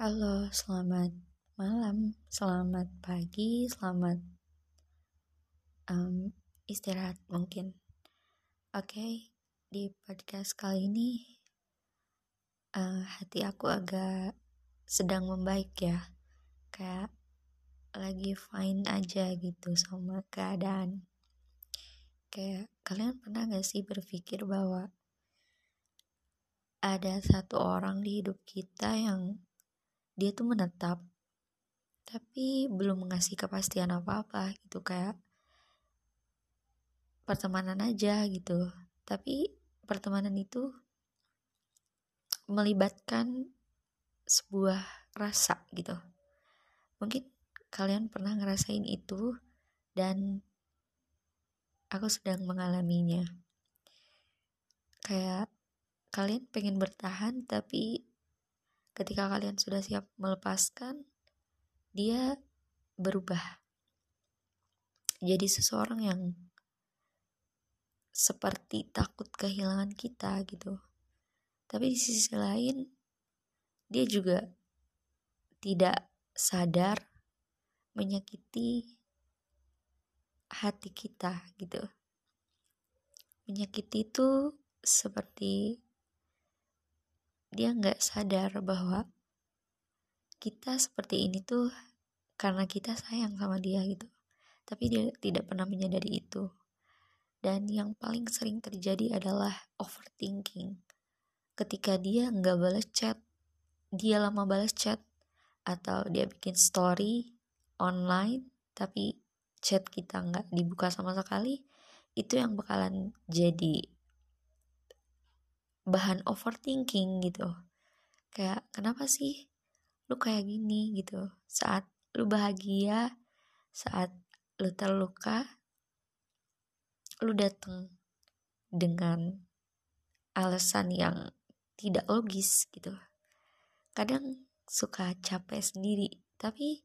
Halo, selamat malam, selamat pagi, selamat um, istirahat mungkin. Oke, okay, di podcast kali ini uh, hati aku agak sedang membaik ya, kayak lagi fine aja gitu sama keadaan. Kayak kalian pernah gak sih berpikir bahwa ada satu orang di hidup kita yang dia tuh menetap tapi belum mengasih kepastian apa-apa gitu kayak pertemanan aja gitu. Tapi pertemanan itu melibatkan sebuah rasa gitu. Mungkin kalian pernah ngerasain itu dan aku sedang mengalaminya. Kayak kalian pengen bertahan tapi ketika kalian sudah siap melepaskan, dia berubah. Jadi seseorang yang seperti takut kehilangan kita gitu. Tapi di sisi lain, dia juga tidak sadar menyakiti hati kita gitu. Menyakiti itu seperti dia nggak sadar bahwa kita seperti ini tuh karena kita sayang sama dia gitu. Tapi dia tidak pernah menyadari itu. Dan yang paling sering terjadi adalah overthinking. Ketika dia nggak balas chat dia lama balas chat atau dia bikin story online tapi chat kita nggak dibuka sama sekali itu yang bakalan jadi bahan overthinking gitu. Kayak kenapa sih lu kayak gini? Gitu. Saat lu bahagia saat lu terluka lu dateng dengan alasan yang tidak logis gitu. Kadang suka capek sendiri tapi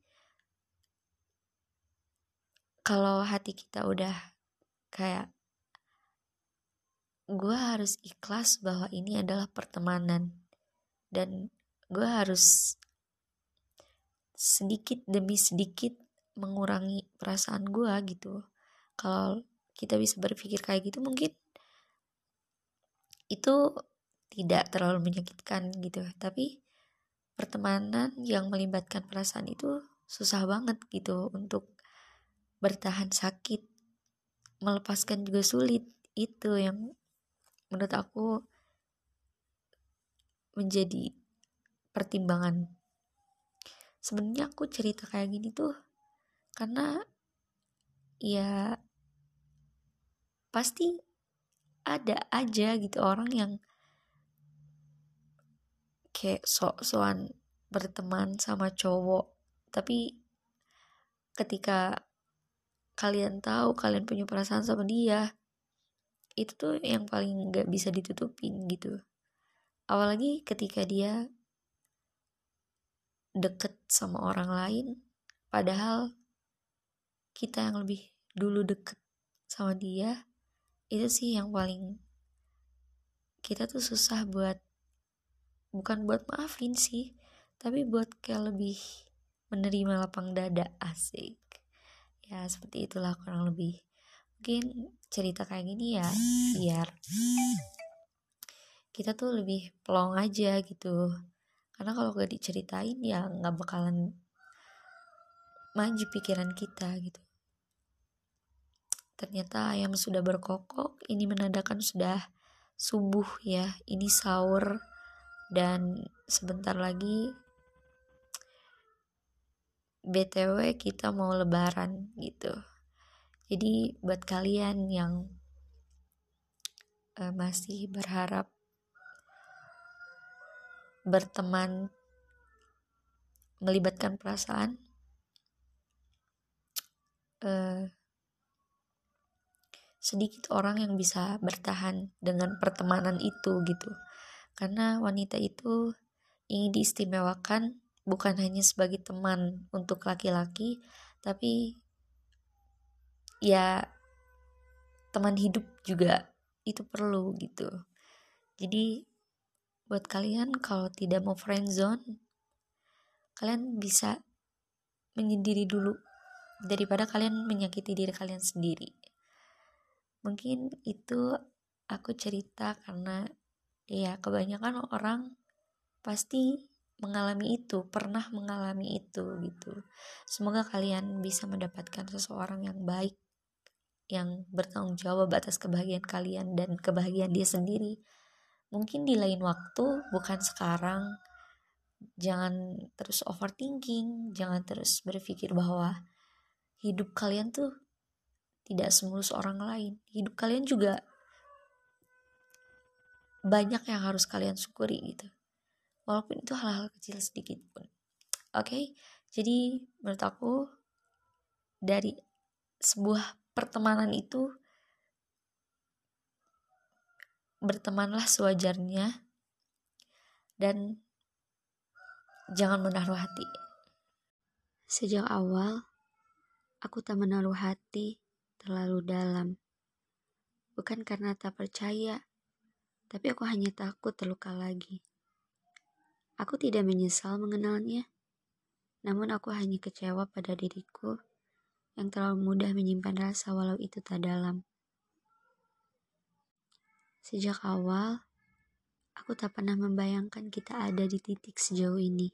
kalau hati kita udah kayak gue harus ikhlas bahwa ini adalah pertemanan. Dan gue harus sedikit demi sedikit mengurangi perasaan gue gitu. Kalau kita bisa berpikir kayak gitu mungkin itu tidak terlalu menyakitkan gitu. Tapi pertemanan yang melibatkan perasaan itu susah banget gitu untuk bertahan sakit melepaskan juga sulit. Itu yang menurut aku menjadi pertimbangan. Sebenarnya aku cerita kayak gini tuh karena ya pasti ada aja gitu orang yang kayak sok-sokan berteman sama cowok. Tapi ketika kalian tahu kalian punya perasaan sama dia itu tuh yang paling nggak bisa ditutupin gitu. Apalagi ketika dia deket sama orang lain padahal kita yang lebih dulu deket sama dia itu sih yang paling kita tuh susah buat bukan buat maafin sih tapi buat kayak lebih menerima lapang dada asik. Ya seperti itulah kurang lebih mungkin cerita kayak gini ya biar kita tuh lebih pelong aja gitu. Karena kalau gak diceritain ya nggak bakalan maju pikiran kita gitu. Ternyata ayam sudah berkokok ini menandakan sudah subuh ya ini sahur. Dan sebentar lagi btw kita mau lebaran gitu jadi buat kalian yang uh, masih berharap berteman melibatkan perasaan uh, sedikit orang yang bisa bertahan dengan pertemanan itu gitu. Karena wanita itu ingin diistimewakan bukan hanya sebagai teman untuk laki-laki tapi ya teman hidup juga itu perlu gitu jadi buat kalian kalau tidak mau friend zone kalian bisa menyendiri dulu daripada kalian menyakiti diri kalian sendiri mungkin itu aku cerita karena ya kebanyakan orang pasti mengalami itu, pernah mengalami itu gitu. Semoga kalian bisa mendapatkan seseorang yang baik yang bertanggung jawab atas kebahagiaan kalian dan kebahagiaan dia sendiri. Mungkin di lain waktu, bukan sekarang. Jangan terus overthinking, jangan terus berpikir bahwa hidup kalian tuh tidak semulus orang lain. Hidup kalian juga banyak yang harus kalian syukuri gitu walaupun itu hal-hal kecil sedikit pun oke okay? jadi menurut aku dari sebuah pertemanan itu bertemanlah sewajarnya dan jangan menaruh hati. Sejak awal aku tak menaruh hati terlalu dalam. Bukan karena tak percaya tapi aku hanya takut terluka lagi. Aku tidak menyesal mengenalnya, namun aku hanya kecewa pada diriku yang terlalu mudah menyimpan rasa walau itu tak dalam. Sejak awal, aku tak pernah membayangkan kita ada di titik sejauh ini.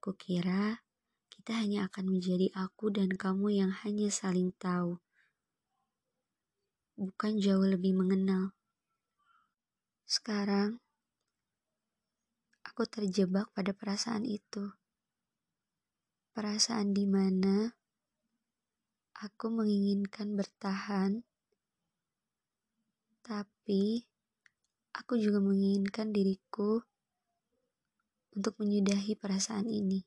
Kukira kita hanya akan menjadi aku dan kamu yang hanya saling tahu, bukan jauh lebih mengenal. Sekarang, aku terjebak pada perasaan itu. Perasaan di mana aku menginginkan bertahan, tapi aku juga menginginkan diriku untuk menyudahi perasaan ini.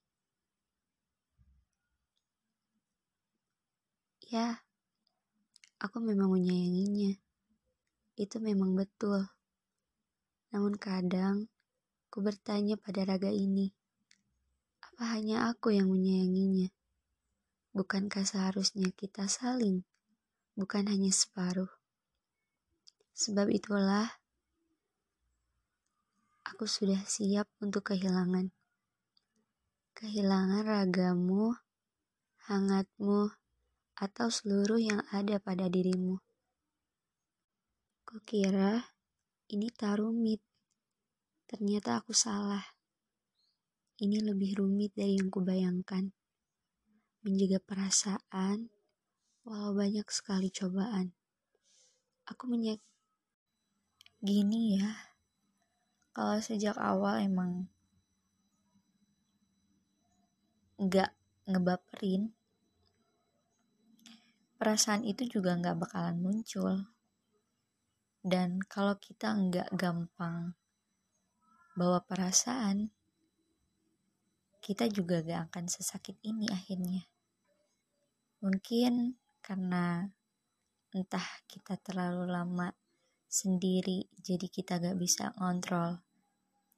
Ya, aku memang menyayanginya. Itu memang betul. Namun kadang Ku bertanya pada raga ini, apa hanya aku yang menyayanginya? Bukankah seharusnya kita saling, bukan hanya separuh? Sebab itulah, aku sudah siap untuk kehilangan. Kehilangan ragamu, hangatmu, atau seluruh yang ada pada dirimu. Kukira ini tak rumit. Ternyata aku salah. Ini lebih rumit dari yang kubayangkan. Menjaga perasaan, walau banyak sekali cobaan. Aku menyak... Gini ya, kalau sejak awal emang nggak ngebaperin, perasaan itu juga nggak bakalan muncul. Dan kalau kita nggak gampang bawa perasaan, kita juga gak akan sesakit ini akhirnya. Mungkin karena entah kita terlalu lama sendiri, jadi kita gak bisa ngontrol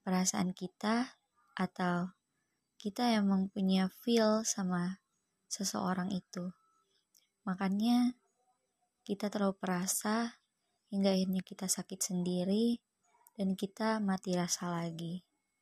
perasaan kita, atau kita emang punya feel sama seseorang itu. Makanya kita terlalu perasa hingga akhirnya kita sakit sendiri dan kita mati rasa lagi.